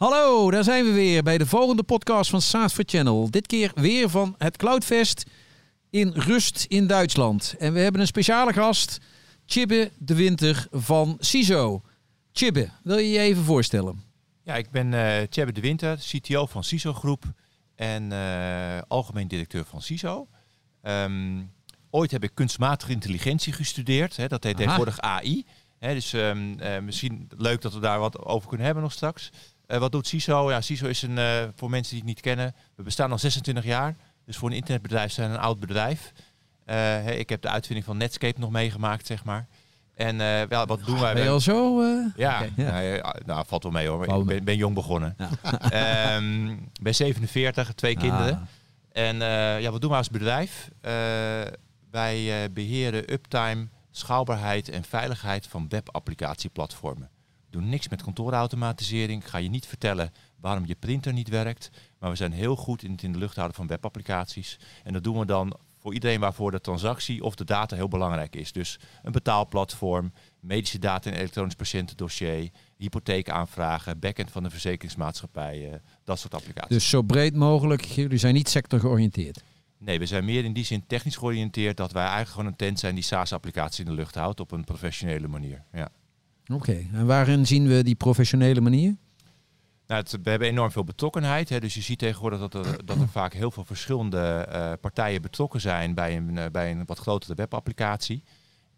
Hallo, daar zijn we weer bij de volgende podcast van SaaS for Channel. Dit keer weer van het Cloudfest in Rust in Duitsland. En we hebben een speciale gast, Chibbe de Winter van CISO. Chibbe, wil je je even voorstellen? Ja, ik ben uh, Chibbe de Winter, CTO van CISO Groep en uh, algemeen directeur van CISO. Um, ooit heb ik kunstmatige intelligentie gestudeerd. Hè, dat heet Aha. tegenwoordig AI. Hè, dus um, uh, misschien leuk dat we daar wat over kunnen hebben nog straks. Uh, wat doet CISO? Ja, CISO is een, uh, voor mensen die het niet kennen, we bestaan al 26 jaar. Dus voor een internetbedrijf zijn we een oud bedrijf. Uh, ik heb de uitvinding van Netscape nog meegemaakt, zeg maar. En wel, wat doen wij? Ben je al zo? Ja, okay, ja. Nou, nou, valt wel mee hoor. Ik ben, ben, jong begonnen. Ja. um, ben 47, twee ah. kinderen. En ja, wat doen we als bedrijf? wij beheren uptime, schaalbaarheid en veiligheid van webapplicatieplatformen doen niks met kantoorautomatisering. Ik ga je niet vertellen waarom je printer niet werkt. Maar we zijn heel goed in het in de lucht houden van webapplicaties. En dat doen we dan voor iedereen waarvoor de transactie of de data heel belangrijk is. Dus een betaalplatform, medische data in elektronisch patiëntendossier, hypotheekaanvragen, backend van de verzekeringsmaatschappij, dat soort applicaties. Dus zo breed mogelijk, jullie zijn niet sector georiënteerd? Nee, we zijn meer in die zin technisch georiënteerd dat wij eigenlijk gewoon een tent zijn die SaaS-applicatie in de lucht houdt op een professionele manier. Ja. Oké, en waarin zien we die professionele manier? Nou, het, we hebben enorm veel betrokkenheid. Hè. Dus je ziet tegenwoordig dat er, dat er vaak heel veel verschillende uh, partijen betrokken zijn bij een, uh, bij een wat grotere webapplicatie.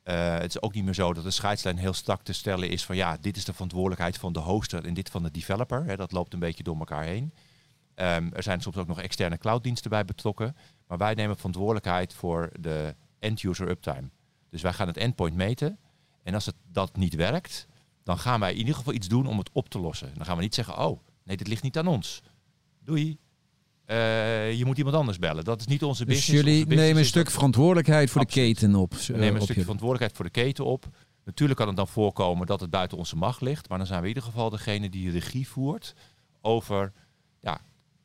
Uh, het is ook niet meer zo dat de scheidslijn heel strak te stellen is van ja, dit is de verantwoordelijkheid van de hoster en dit van de developer. Hè. Dat loopt een beetje door elkaar heen. Um, er zijn soms ook nog externe clouddiensten bij betrokken. Maar wij nemen verantwoordelijkheid voor de end-user uptime. Dus wij gaan het endpoint meten. En als het, dat niet werkt, dan gaan wij in ieder geval iets doen om het op te lossen. Dan gaan we niet zeggen, oh, nee, dit ligt niet aan ons. Doei. Uh, je moet iemand anders bellen. Dat is niet onze dus business. jullie nemen een stuk verantwoordelijkheid voor Absoluut. de keten op. We nemen een stukje verantwoordelijkheid voor de keten op. Natuurlijk kan het dan voorkomen dat het buiten onze macht ligt. Maar dan zijn we in ieder geval degene die regie voert over ja,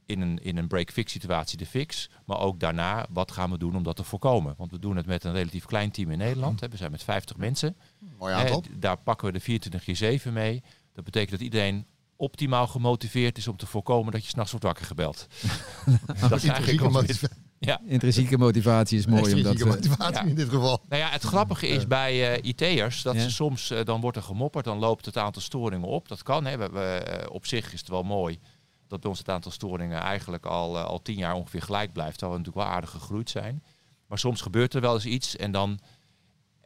in een, in een break-fix situatie de fix. Maar ook daarna, wat gaan we doen om dat te voorkomen? Want we doen het met een relatief klein team in Nederland. Hè. We zijn met 50 mensen. Mooi aantal. Hè, daar pakken we de 24 keer 7 mee. Dat betekent dat iedereen optimaal gemotiveerd is om te voorkomen dat je s'nachts wordt wakker gebeld. dat is eigenlijk ja. Intrinsieke motivatie is mooi. Intrinsieke omdat, motivatie ja. in dit geval. Nou ja, het grappige is bij uh, IT'ers dat ja. ze soms, uh, dan wordt er gemopperd, dan loopt het aantal storingen op. Dat kan, hè. We, we, uh, op zich is het wel mooi dat bij ons het aantal storingen eigenlijk al, uh, al tien jaar ongeveer gelijk blijft. Terwijl we natuurlijk wel aardig gegroeid zijn. Maar soms gebeurt er wel eens iets en dan,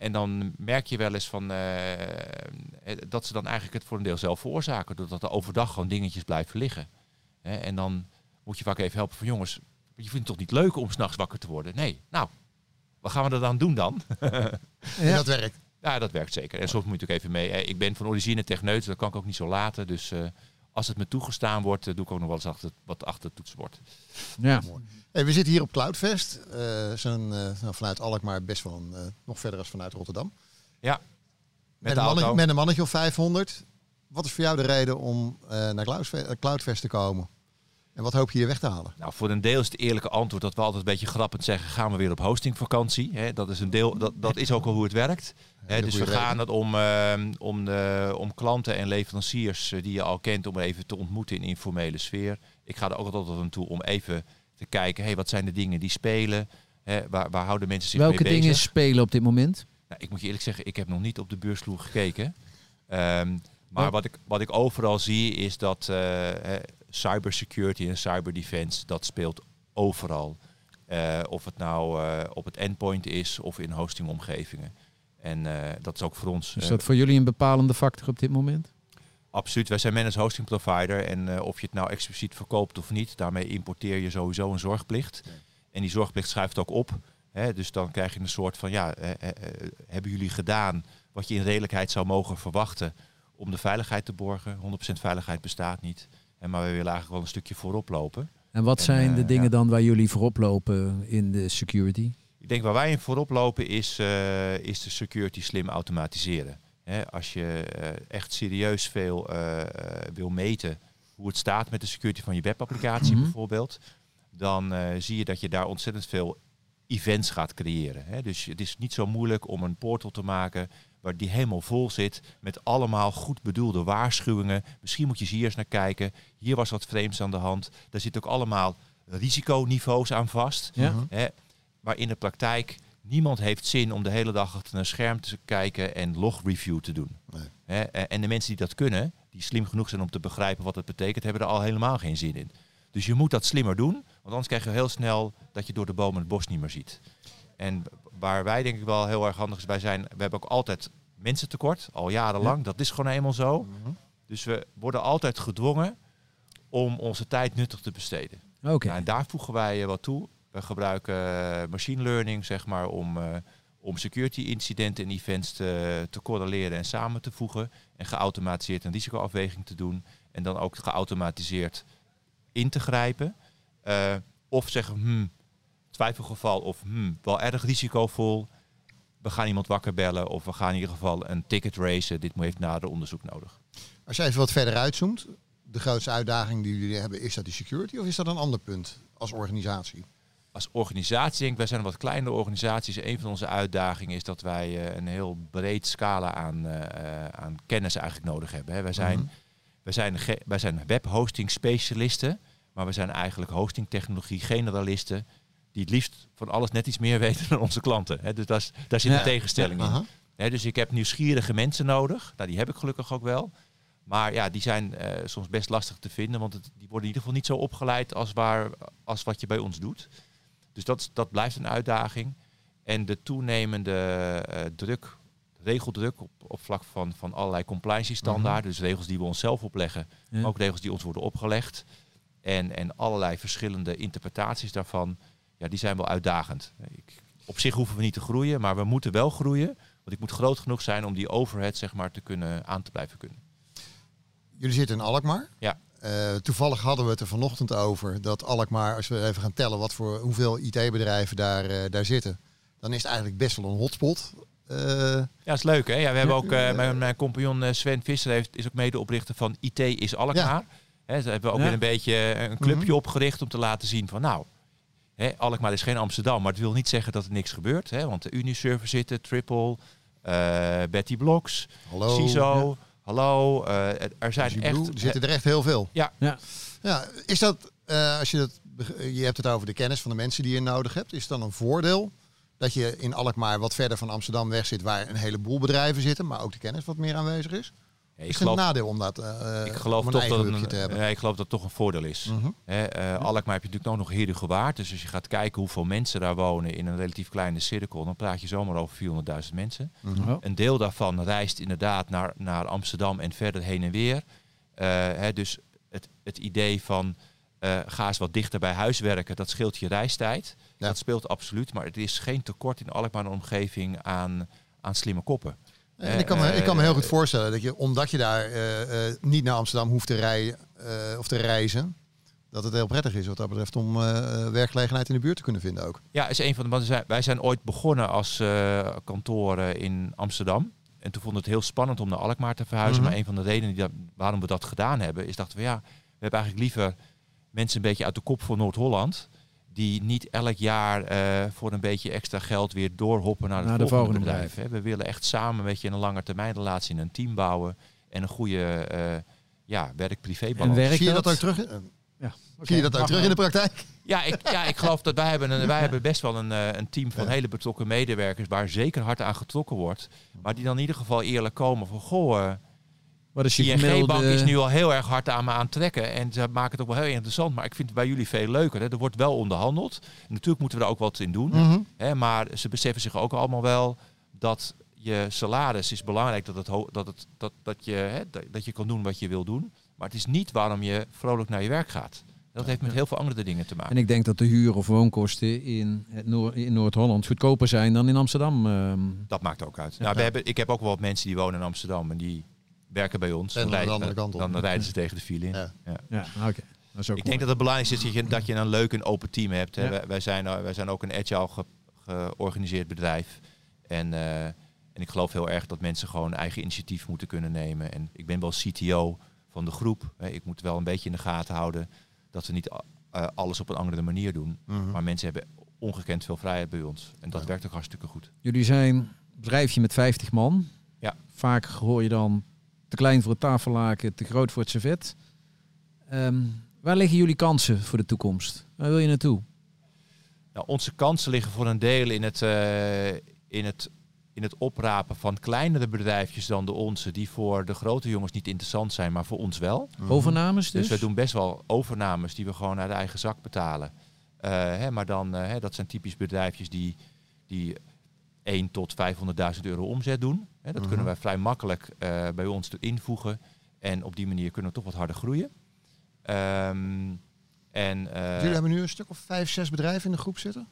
en dan merk je wel eens van, uh, dat ze dan eigenlijk het voor een deel zelf veroorzaken. Doordat er overdag gewoon dingetjes blijven liggen. Hè? En dan moet je vaak even helpen van jongens, je vindt het toch niet leuk om s'nachts wakker te worden? Nee, nou, wat gaan we er dan doen dan? ja. En dat werkt? Ja, dat werkt zeker. En soms moet ik ook even mee. Ik ben van origine techneut, dat kan ik ook niet zo laten. Dus uh, als het me toegestaan wordt, doe ik ook nog wel eens achter, wat achter het toetsenbord. Ja. Hey, we zitten hier op Cloudfest. Uh, zijn uh, nou, vanuit Alkmaar best wel een, uh, nog verder als vanuit Rotterdam. Ja. Met, met, een mannetje, met, een mannetje, of 500. Wat is voor jou de reden om naar Cloudfest, Cloudfest te komen? En wat hoop je hier weg te halen? Nou, voor een deel is het eerlijke antwoord dat we altijd een beetje grappend zeggen: gaan we weer op hostingvakantie. Hè, dat is een deel, dat, dat is ook al hoe het werkt. Hè, dus we reden. gaan het om, uh, om, de, om klanten en leveranciers uh, die je al kent, om even te ontmoeten in informele sfeer. Ik ga er ook altijd aan toe om even te kijken: hey, wat zijn de dingen die spelen? Hè, waar, waar houden mensen zich Welke mee bezig? dingen spelen op dit moment? Nou, ik moet je eerlijk zeggen, ik heb nog niet op de beursvloer gekeken. Um, maar wat ik, wat ik overal zie is dat uh, cybersecurity en cyberdefense, dat speelt overal. Uh, of het nou uh, op het endpoint is of in hostingomgevingen. En uh, dat is ook voor ons. Is dat voor jullie een bepalende factor op dit moment? Absoluut. Wij zijn managed hosting provider. En of je het nou expliciet verkoopt of niet, daarmee importeer je sowieso een zorgplicht. Ja. En die zorgplicht schuift ook op. Hè, dus dan krijg je een soort van, ja, hebben jullie gedaan wat je in redelijkheid zou mogen verwachten om de veiligheid te borgen? 100% veiligheid bestaat niet. En maar we willen eigenlijk wel een stukje voorop lopen. En wat zijn en, de dingen ja. dan waar jullie voorop lopen in de security? Ik denk waar wij in voorop lopen is, uh, is de security slim automatiseren. He, als je uh, echt serieus veel wil meten hoe het staat met de security van je webapplicatie mm -hmm. bijvoorbeeld, dan zie je dat je daar ontzettend veel events gaat creëren. He, dus het is niet zo moeilijk om een portal te maken waar die helemaal vol zit met allemaal goed bedoelde waarschuwingen. Misschien moet je hier eens naar kijken. Hier was wat vreemds aan de hand. Daar zitten ook allemaal risiconiveaus aan vast. Ja. Hè, maar in de praktijk, niemand heeft zin om de hele dag achter een scherm te kijken en logreview te doen. Nee. Hè, en de mensen die dat kunnen, die slim genoeg zijn om te begrijpen wat het betekent, hebben er al helemaal geen zin in. Dus je moet dat slimmer doen, want anders krijg je heel snel dat je door de bomen het bos niet meer ziet. En waar wij denk ik wel heel erg handig is bij zijn, we hebben ook altijd mensen tekort, al jarenlang. Dat is gewoon eenmaal zo. Mhm. Dus we worden altijd gedwongen om onze tijd nuttig te besteden. Oké. Nou, en daar voegen wij eh, wat toe. We gebruiken eh, machine learning zeg maar, om, eh, om security incidenten en events te, te correleren en samen te voegen. En geautomatiseerd een risicoafweging te doen. En dan ook geautomatiseerd in te grijpen. Of zeggen, hmm, twijfelgeval of hmm, wel erg risicovol. We gaan iemand wakker bellen of we gaan in ieder geval een ticket racen. Dit heeft nader onderzoek nodig. Als je even wat verder uitzoomt, de grootste uitdaging die jullie hebben, is dat die security of is dat een ander punt als organisatie? als organisatie, denk ik, wij zijn een wat kleinere organisaties. Een van onze uitdagingen is dat wij eh, een heel breed scala aan, eh, aan kennis eigenlijk nodig hebben. Wij, zijn, Mhm. wij, zijn, wij zijn webhosting specialisten, maar we zijn eigenlijk hosting technologie generalisten die het liefst van alles net iets meer weten dan onze klanten. Dus is, daar zit Ja. een tegenstelling in. Dus ik heb nieuwsgierige mensen nodig. Nou, die heb ik gelukkig ook wel. Maar ja, die zijn eh, soms best lastig te vinden, want het, die worden in ieder geval niet zo opgeleid als, waar, als wat je bij ons doet. Dus dat, dat blijft een uitdaging. En de toenemende eh, druk, regeldruk op, op vlak van, van allerlei compliance standaarden, dus regels die we onszelf opleggen, Ja. maar ook regels die ons worden opgelegd. En, en allerlei verschillende interpretaties daarvan, ja, die zijn wel uitdagend. Ik, op zich hoeven we niet te groeien, maar we moeten wel groeien. Want ik moet groot genoeg zijn om die overhead zeg maar, te kunnen aan te blijven kunnen. Jullie zitten in Alkmaar. Ja. Eh, toevallig hadden we het er vanochtend over dat Alkmaar, als we even gaan tellen wat voor hoeveel IT-bedrijven daar, eh, daar zitten, dan is het eigenlijk best wel een hotspot. Eh, Ja, dat is leuk hè. Ja, we hebben Ja. ook, eh, mijn, mijn compagnon Sven Visser heeft, is ook medeoprichter van IT is Alkmaar. Hè, ze hebben ook Ja. weer een beetje een clubje Mhm. opgericht om te laten zien van nou, hè, Alkmaar is geen Amsterdam, maar het wil niet zeggen dat er niks gebeurt. Hè, want de Uniserver zitten, Triple, eh, Betty Blocks, hallo. CISO, hallo. eh, er zijn echt... Er zitten er echt heel veel. Ja. Ja. ja is dat, eh, als je dat, je hebt het over de kennis van de mensen die je nodig hebt, is het dan een voordeel dat je in Alkmaar wat verder van Amsterdam weg zit, waar een heleboel bedrijven zitten, maar ook de kennis wat meer aanwezig is? Is ik, het een geloof, nadeel om dat eh, ik geloof om een toch eigen dat te een, hebben? ja, ik geloof dat het toch een voordeel is. Mhm. Hè, eh, Alkmaar heb je natuurlijk ook nog Heerdige Waard. Dus als je gaat kijken hoeveel mensen daar wonen in een relatief kleine cirkel, dan praat je zomaar over 400.000 mensen. Mhm. Een deel daarvan reist inderdaad naar, naar Amsterdam en verder heen en weer. Eh, hè, dus het, het idee van eh, ga eens wat dichter bij huis werken, dat scheelt je reistijd. Ja. Dat speelt absoluut, maar het is geen tekort in Alkmaar en omgeving aan, aan slimme koppen. En ik kan, me, ik kan me heel goed Eh, voorstellen dat je, omdat je daar eh, eh, niet naar Amsterdam hoeft te rijden eh, of te reizen, dat het heel prettig is wat dat betreft om eh, eh, werkgelegenheid in de buurt te kunnen vinden ook. Ja, is een van de. want Wij zijn ooit begonnen als eh, kantoor eh, in Amsterdam. En toen vonden we het heel spannend om naar Alkmaar te verhuizen. Mhm. Maar een van de redenen die dat, waarom we dat gedaan hebben, is dachten we ja, we hebben eigenlijk liever mensen een beetje uit de kop van Noord-Holland. Die niet elk jaar eh, voor een beetje extra geld weer doorhoppen naar het Naar de volgende, volgende bedrijf. Hè. We willen echt samen met je een lange termijn relatie in een team bouwen. En een goede eh ja, werk-privé En balans. werkt Zie je dat, dat? ook terug? Ja. Zie je dat ook terug in de praktijk? Ja, ik, ja, ik geloof dat wij hebben, een, wij hebben best wel een, eh, een team van Ja. hele betrokken medewerkers waar zeker hard aan getrokken wordt. Maar die dan in ieder geval eerlijk komen van goh, Wat is je ING Bank gemiddelde... is nu al heel erg hard aan me aan het trekken. En ze maken het ook wel heel interessant. Maar ik vind het bij jullie veel leuker. Hè. Er wordt wel onderhandeld. En natuurlijk moeten we daar ook wat in doen. Mhm. Hè, maar ze beseffen zich ook allemaal wel dat je salaris is belangrijk. Dat, het dat, het, dat, dat, je, hè, dat, je kan doen wat je wil doen. Maar het is niet waarom je vrolijk naar je werk gaat. Dat heeft met heel veel andere dingen te maken. En ik denk dat de huur- of woonkosten in, het Noor- in Noord-Holland goedkoper zijn dan in Amsterdam. ehm. Dat maakt ook uit. Nou, we hebben, ik heb ook wel wat mensen die wonen in Amsterdam en die werken bij ons. En aan de kant op. Dan rijden ze tegen de file in. Ja. Ja. ja, oké. Dat is ook Ik denk dat het belangrijk is dat je, dat je een leuk en open team hebt. Hè. Ja. Wij, wij zijn, eh, wij zijn ook een agile ge- georganiseerd bedrijf. En, eh, en ik geloof heel erg dat mensen gewoon eigen initiatief moeten kunnen nemen. En ik ben wel CTO van de groep. Hè. Ik moet wel een beetje in de gaten houden dat we niet eh, alles op een andere manier doen. Mhm. Maar mensen hebben ongekend veel vrijheid bij ons. En dat Ja. werkt ook hartstikke goed. Jullie zijn een bedrijfje met 50 man. Ja. Vaak hoor je dan te klein voor het tafellaken, te groot voor het servet. Ehm, waar liggen jullie kansen voor de toekomst? Waar wil je naartoe? Nou, onze kansen liggen voor een deel in het, eh, in, het, in het oprapen van kleinere bedrijfjes dan de onze, die voor de grote jongens niet interessant zijn, maar voor ons wel. Mhm. Overnames dus? Dus we doen best wel overnames die we gewoon uit eigen zak betalen. Eh, hè, maar dan, eh, hè, dat zijn typisch bedrijfjes die, die 1 tot 500.000 euro omzet doen. Hè, dat Mhm. kunnen wij vrij makkelijk eh, bij ons invoegen. En op die manier kunnen we toch wat harder groeien. Ehm, en, eh, Jullie hebben nu een stuk of vijf, zes bedrijven in de groep zitten?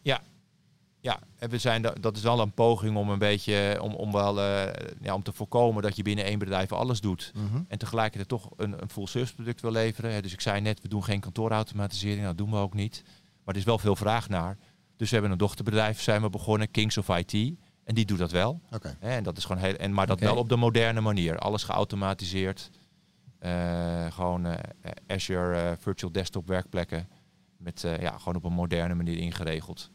Ja, en we zijn da- dat is wel een poging om een beetje om, om wel eh, ja, om te voorkomen dat je binnen één bedrijf alles doet. Mhm. En tegelijkertijd toch een, een full service product wil leveren. Hè. Dus ik zei net, we doen geen kantoorautomatisering. Nou, dat doen we ook niet. Maar er is wel veel vraag naar. Dus we hebben een dochterbedrijf, zijn we begonnen, Kings of IT. En die doet dat wel. Oké. Hè. En dat is gewoon heel, en, maar dat wel op de moderne manier. Alles geautomatiseerd. Eh, gewoon eh, Azure eh, Virtual Desktop werkplekken. Met eh, ja, gewoon op een moderne manier ingeregeld.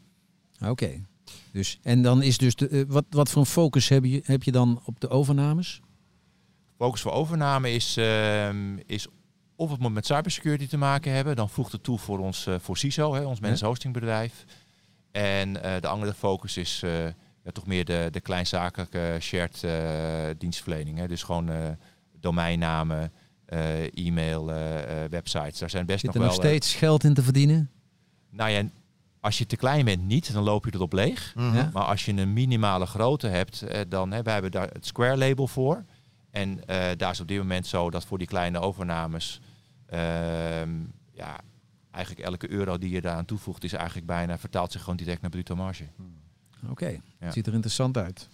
Oké. Dus, en dan is dus de, wat, wat voor een focus heb je, heb je dan op de overnames? Focus voor overname is, ehm, is of het moet met cybersecurity te maken hebben. Dan voegt het toe voor ons eh, voor CISO, hè, ons hostingbedrijf. En eh, de andere focus is eh, ja, toch meer de, de kleinzakelijke shared eh, dienstverlening. Hè. Dus gewoon eh, domeinnamen, eh, e-mail, websites. Daar zijn best Zit nog er wel... nog steeds geld in te verdienen? nou ja, als je te klein bent niet, dan loop je erop leeg. Mhm. Ja. Maar als je een minimale grootte hebt, eh, dan hè, wij hebben daar het Square label voor. En eh, daar is op dit moment zo dat voor die kleine overnames, ehm, ja, eigenlijk elke euro die je daaraan toevoegt, is eigenlijk bijna vertaalt zich gewoon direct naar bruto marge. Oké, Ja. ziet er interessant uit.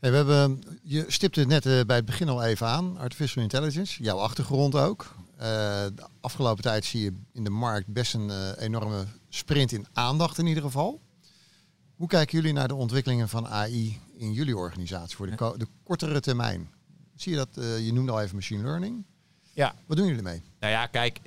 Hey, we hebben, je stipte het net eh, bij het begin al even aan, artificial intelligence, jouw achtergrond ook. Eh, de afgelopen tijd zie je in de markt best een eh, enorme sprint in aandacht in ieder geval. Hoe kijken jullie naar de ontwikkelingen van AI in jullie organisatie voor de, ko- de kortere termijn? Zie je dat, eh, je noemde al even machine learning. Ja. Wat doen jullie mee? Nou ja, kijk,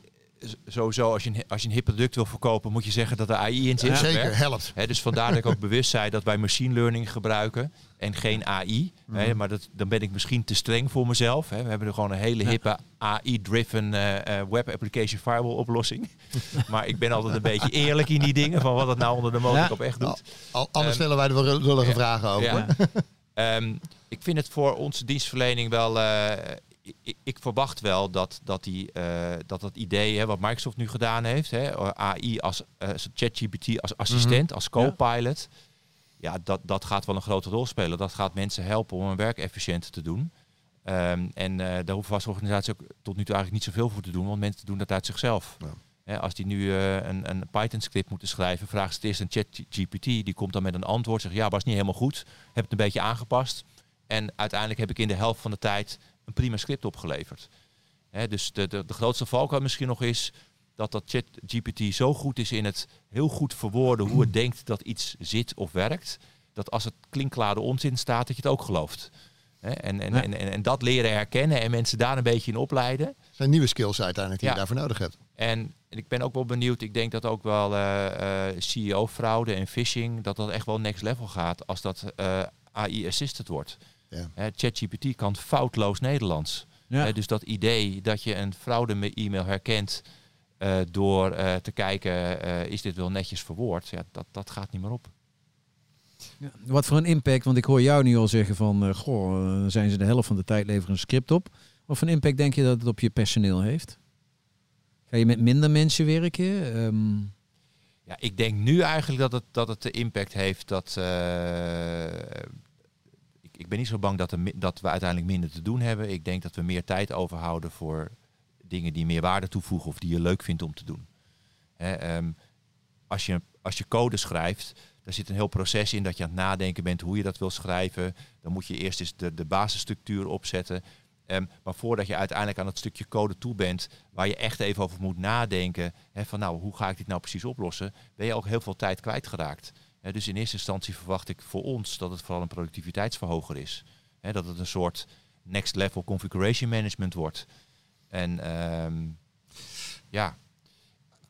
sowieso als je, een, als je een hip product wil verkopen, moet je zeggen dat er AI in zit. Ja, zeker, helpt. Hè, dus vandaar dat ik ook bewust zei dat wij machine learning gebruiken en geen AI. Mhm. maar dat, dan ben ik misschien te streng voor mezelf. We hebben er gewoon een hele Ja. hippe AI-driven eh, eh, web application firewall oplossing. maar ik ben altijd een beetje eerlijk in die dingen van wat het nou onder de motorkap echt doet. Al, anders Ehm, stellen wij er wel lullige vragen over. Ehm, ik vind het voor onze dienstverlening wel. eh, ik, ik verwacht wel dat, dat, die, eh, dat het idee, hè, wat Microsoft nu gedaan heeft, hè, AI als eh, ChatGPT als assistent, als co-pilot. Ja, dat, dat gaat wel een grote rol spelen. Dat gaat mensen helpen om hun werk efficiënter te doen. Ehm, en eh daar hoeven we als organisatie ook tot nu toe eigenlijk niet zoveel voor te doen, want mensen doen dat uit zichzelf. Ja. Als die nu een, een Python-script moeten schrijven, vragen ze het eerst een ChatGPT. Die komt dan met een antwoord, zegt ja, was niet helemaal goed. Heb het een beetje aangepast. En uiteindelijk heb ik in de helft van de tijd een prima script opgeleverd. Dus de, de, de grootste valkuil misschien nog is dat dat ChatGPT zo goed is in het heel goed verwoorden hoe het denkt dat iets zit of werkt. Dat als het klinkklare onzin staat, dat je het ook gelooft. En, en, Ja. en, en, en dat leren herkennen en mensen daar een beetje in opleiden. Dat zijn nieuwe skills uiteindelijk die Ja. je daarvoor nodig hebt. En, en ik ben ook wel benieuwd, ik denk dat ook wel eh, eh, CEO-fraude en phishing, dat dat echt wel next level gaat als dat eh, AI-assisted wordt. Ja. Hè, ChatGPT kan foutloos Nederlands. Ja. Dus dat idee dat je een fraude-e-mail herkent eh, door eh, te kijken, eh, is dit wel netjes verwoord? Ja, dat, dat gaat niet meer op. Ja. Wat voor een impact, want ik hoor jou nu al zeggen van, eh, goh, zijn ze de helft van de tijd leveren een script op. Wat voor een impact denk je dat het op je personeel heeft? Ga je met minder mensen werken? Ehm, Ja, ik denk nu eigenlijk dat het, dat het de impact heeft dat. Ik, ben niet zo bang dat, er, dat we uiteindelijk minder te doen hebben. Ik denk dat we meer tijd overhouden voor dingen die meer waarde toevoegen of die je leuk vindt om te doen. Hè, ehm, als, je, als je code schrijft, daar zit een heel proces in dat je aan het nadenken bent hoe je dat wil schrijven. Dan moet je eerst eens de, de basisstructuur opzetten. Ehm, maar voordat je uiteindelijk aan het stukje code toe bent, waar je echt even over moet nadenken, hè, van nou, hoe ga ik dit nou precies oplossen, ben je ook heel veel tijd kwijtgeraakt. Dus in eerste instantie verwacht ik voor ons dat het vooral een productiviteitsverhoger is. Dat het een soort next level configuration management wordt. En ehm, ja,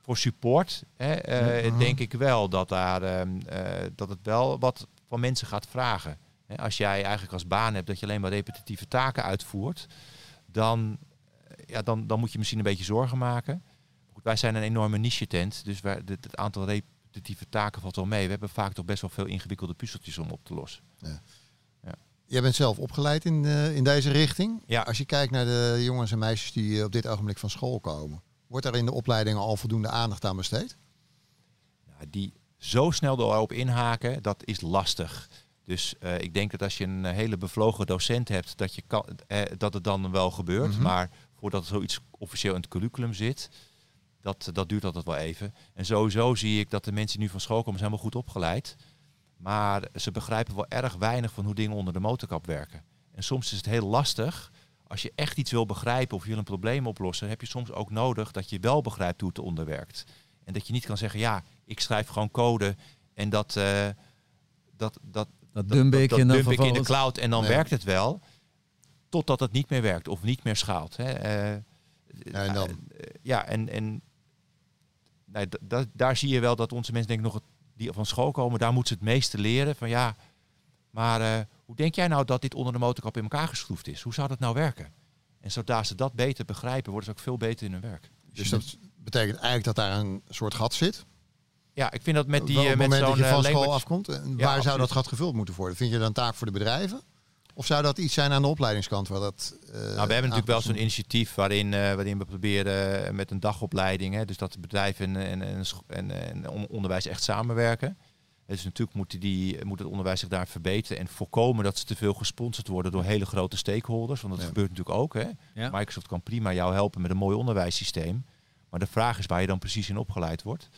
voor support hè, eh, Mhm. denk ik wel dat, daar, ehm, eh, dat het wel wat van mensen gaat vragen. Hè, Als jij eigenlijk als baan hebt dat je alleen maar repetitieve taken uitvoert, dan, eh, ja, dan, dan moet je misschien een beetje zorgen maken. Goed, wij zijn een enorme niche tent, dus wij, het, het aantal repetitieve taken valt wel mee. We hebben vaak toch best wel veel ingewikkelde puzzeltjes om op te lossen. Jij bent zelf opgeleid in, eh, in deze richting. Ja. Als je kijkt naar de jongens en meisjes die eh, op dit ogenblik van school komen, wordt daar in de opleidingen al voldoende aandacht aan besteed? Nou, die zo snel erop inhaken, dat is lastig. Dus eh, ik denk dat als je een hele bevlogen docent hebt, dat, je kan, eh, dat het dan wel gebeurt. Mhm. Maar voordat er zoiets officieel in het curriculum zit, dat, dat duurt altijd wel even. En sowieso zie ik dat de mensen die nu van school komen, zijn wel goed opgeleid. Maar ze begrijpen wel erg weinig van hoe dingen onder de motorkap werken. En soms is het heel lastig. Als je echt iets wil begrijpen of je wil een probleem oplossen, heb je soms ook nodig dat je wel begrijpt hoe het eronder werkt. En dat je niet kan zeggen, ja, ik schrijf gewoon code en dat, eh, dat, dat, Dat dump ik dat dump ik in de cloud en dan werkt het wel. Totdat het niet meer werkt of niet meer schaalt. Hè. Eh, Ja, en dan? eh, ja, en, en nee, daar zie je wel dat onze mensen denk ik nog het, die van school komen, daar moeten ze het meeste leren. Van ja, maar eh, hoe denk jij nou dat dit onder de motorkap in elkaar geschroefd is? Hoe zou dat nou werken? En zodra ze dat beter begrijpen, worden ze ook veel beter in hun werk. Dus dat betekent eigenlijk dat daar een soort gat zit. Ja, ik vind dat met die Wel op eh, het met moment zo'n dat je van eh, school afkomt. En Ja, waar zou dat gat gevuld moeten worden? Vind je dan een taak voor de bedrijven? Of zou dat iets zijn aan de opleidingskant? Waar dat, eh, Nou, we hebben natuurlijk wel zo'n initiatief waarin, eh, waarin we proberen eh, met een dagopleiding, hè, dus dat de bedrijven en, en, en, en, en on- onderwijs echt samenwerken. Dus natuurlijk moet, die, moet het onderwijs zich daar verbeteren en voorkomen dat ze te veel gesponsord worden door hele grote stakeholders. Want dat Ja. gebeurt natuurlijk ook. Hè. Ja. Microsoft kan prima jou helpen met een mooi onderwijssysteem. Maar de vraag is waar je dan precies in opgeleid wordt.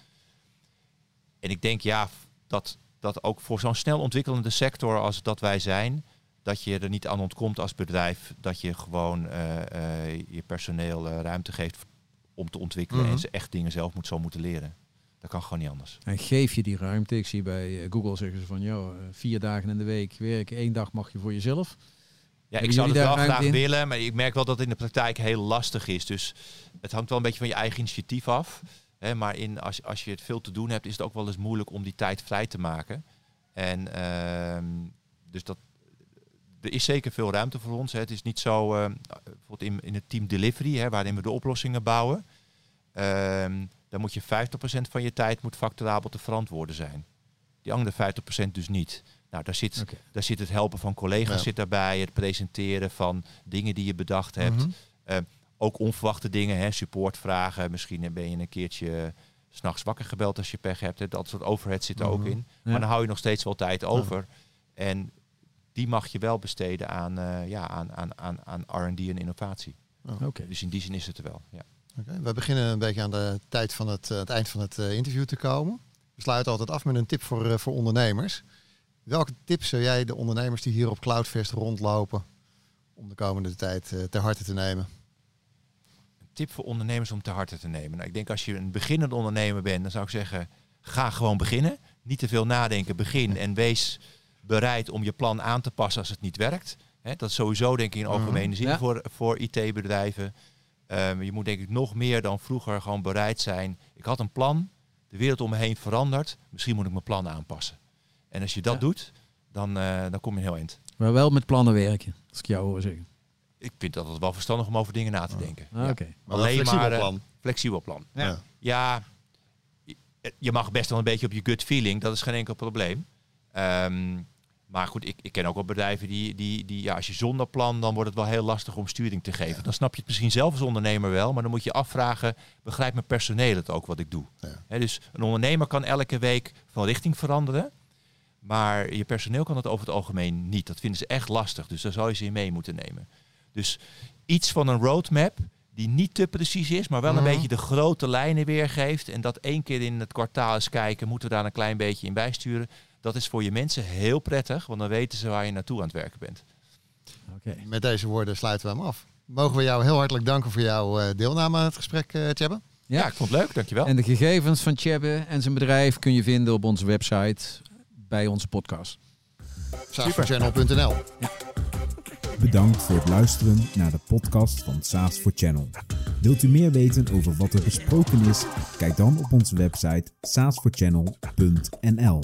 En ik denk ja, dat, dat ook voor zo'n snel ontwikkelende sector als dat wij zijn, dat je er niet aan ontkomt als bedrijf dat je gewoon eh, eh, je personeel eh, ruimte geeft om te ontwikkelen Mhm. en ze echt dingen zelf moet, zo moeten leren. Dat kan gewoon niet anders. En geef je die ruimte. Ik zie bij Google zeggen ze van, joh, vier dagen in de week werken, één dag mag je voor jezelf. Ja, ik zou het wel graag in? willen, maar ik merk wel dat het in de praktijk heel lastig is. Dus het hangt wel een beetje van je eigen initiatief af. Hè, maar in, als, als je het veel te doen hebt, is het ook wel eens moeilijk om die tijd vrij te maken. En ehm, dus dat, er is zeker veel ruimte voor ons. Hè. Het is niet zo, ehm, bijvoorbeeld in, in het team delivery, hè, waarin we de oplossingen bouwen. ehm, dan moet je 50% van je tijd moet facturabel te verantwoorden zijn. Die andere 50% dus niet. Nou, daar zit, daar zit het helpen van collega's Ja. zit daarbij, het presenteren van dingen die je bedacht hebt. Mhm. Ook onverwachte dingen, hè, supportvragen. Misschien ben je een keertje s s'nachts wakker gebeld als je pech hebt. Hè. Dat soort overhead zit er ook Mhm. in. Ja. Maar dan hou je nog steeds wel tijd over. En die mag je wel besteden aan, eh, ja, aan, aan, aan, aan R&D en innovatie. Oké. Dus in die zin is het er wel. Ja. Oké, We beginnen een beetje aan de tijd van het, eh, het eind van het eh, interview te komen. We sluiten altijd af met een tip voor, eh, voor ondernemers. Welke tips zou jij de ondernemers die hier op Cloudfest rondlopen om de komende tijd eh, ter harte te nemen? Een tip voor ondernemers om te harte te nemen. Nou, ik denk als je een beginnende ondernemer bent, dan zou ik zeggen, ga gewoon beginnen. Niet te veel nadenken, begin en wees bereid om je plan aan te passen als het niet werkt. Hè, dat is sowieso denk ik in algemene zin Ja. voor, voor IT-bedrijven. Ehm, je moet denk ik nog meer dan vroeger gewoon bereid zijn. Ik had een plan, de wereld om me heen verandert. Misschien moet ik mijn plan aanpassen. En als je dat Ja. doet, dan, eh, dan kom je een heel eind. Maar wel met plannen werken, als ik jou hoor zeggen. Ik vind dat het wel verstandig om over dingen na te denken. Ah, Ja. Oké. Maar Alleen flexibel maar, eh, plan. Flexibel plan. Ja. Ja, je- je mag best wel een beetje op je gut feeling. Dat is geen enkel probleem. Ehm, maar goed, ik, ik ken ook wel bedrijven die, die, die, ja, als je zonder plan, dan wordt het wel heel lastig om sturing te geven. Dan snap je het misschien zelf als ondernemer wel, maar dan moet je afvragen, begrijpt mijn personeel het ook wat ik doe? Ja. Dus een ondernemer kan elke week van richting veranderen, maar je personeel kan het over het algemeen niet. Dat vinden ze echt lastig, dus daar zou je ze in mee moeten nemen. Dus iets van een roadmap die niet te precies is, maar wel een Mhm. beetje de grote lijnen weergeeft. En dat één keer in het kwartaal eens kijken, moeten we daar een klein beetje in bijsturen. Dat is voor je mensen heel prettig, want dan weten ze waar je naartoe aan het werken bent. Oké. Met deze woorden sluiten we hem af. Mogen we jou heel hartelijk danken voor jouw eh, deelname aan het gesprek, eh Tjebbe? Ja, Ja. ik vond het leuk, dankjewel. En de gegevens van Tjebbe en zijn bedrijf kun je vinden op onze website bij onze podcast. Saasforchannel.nl Bedankt voor het luisteren naar de podcast van SaaS for Channel. Wilt u meer weten over wat er besproken is? Kijk dan op onze website saasforchannel.nl.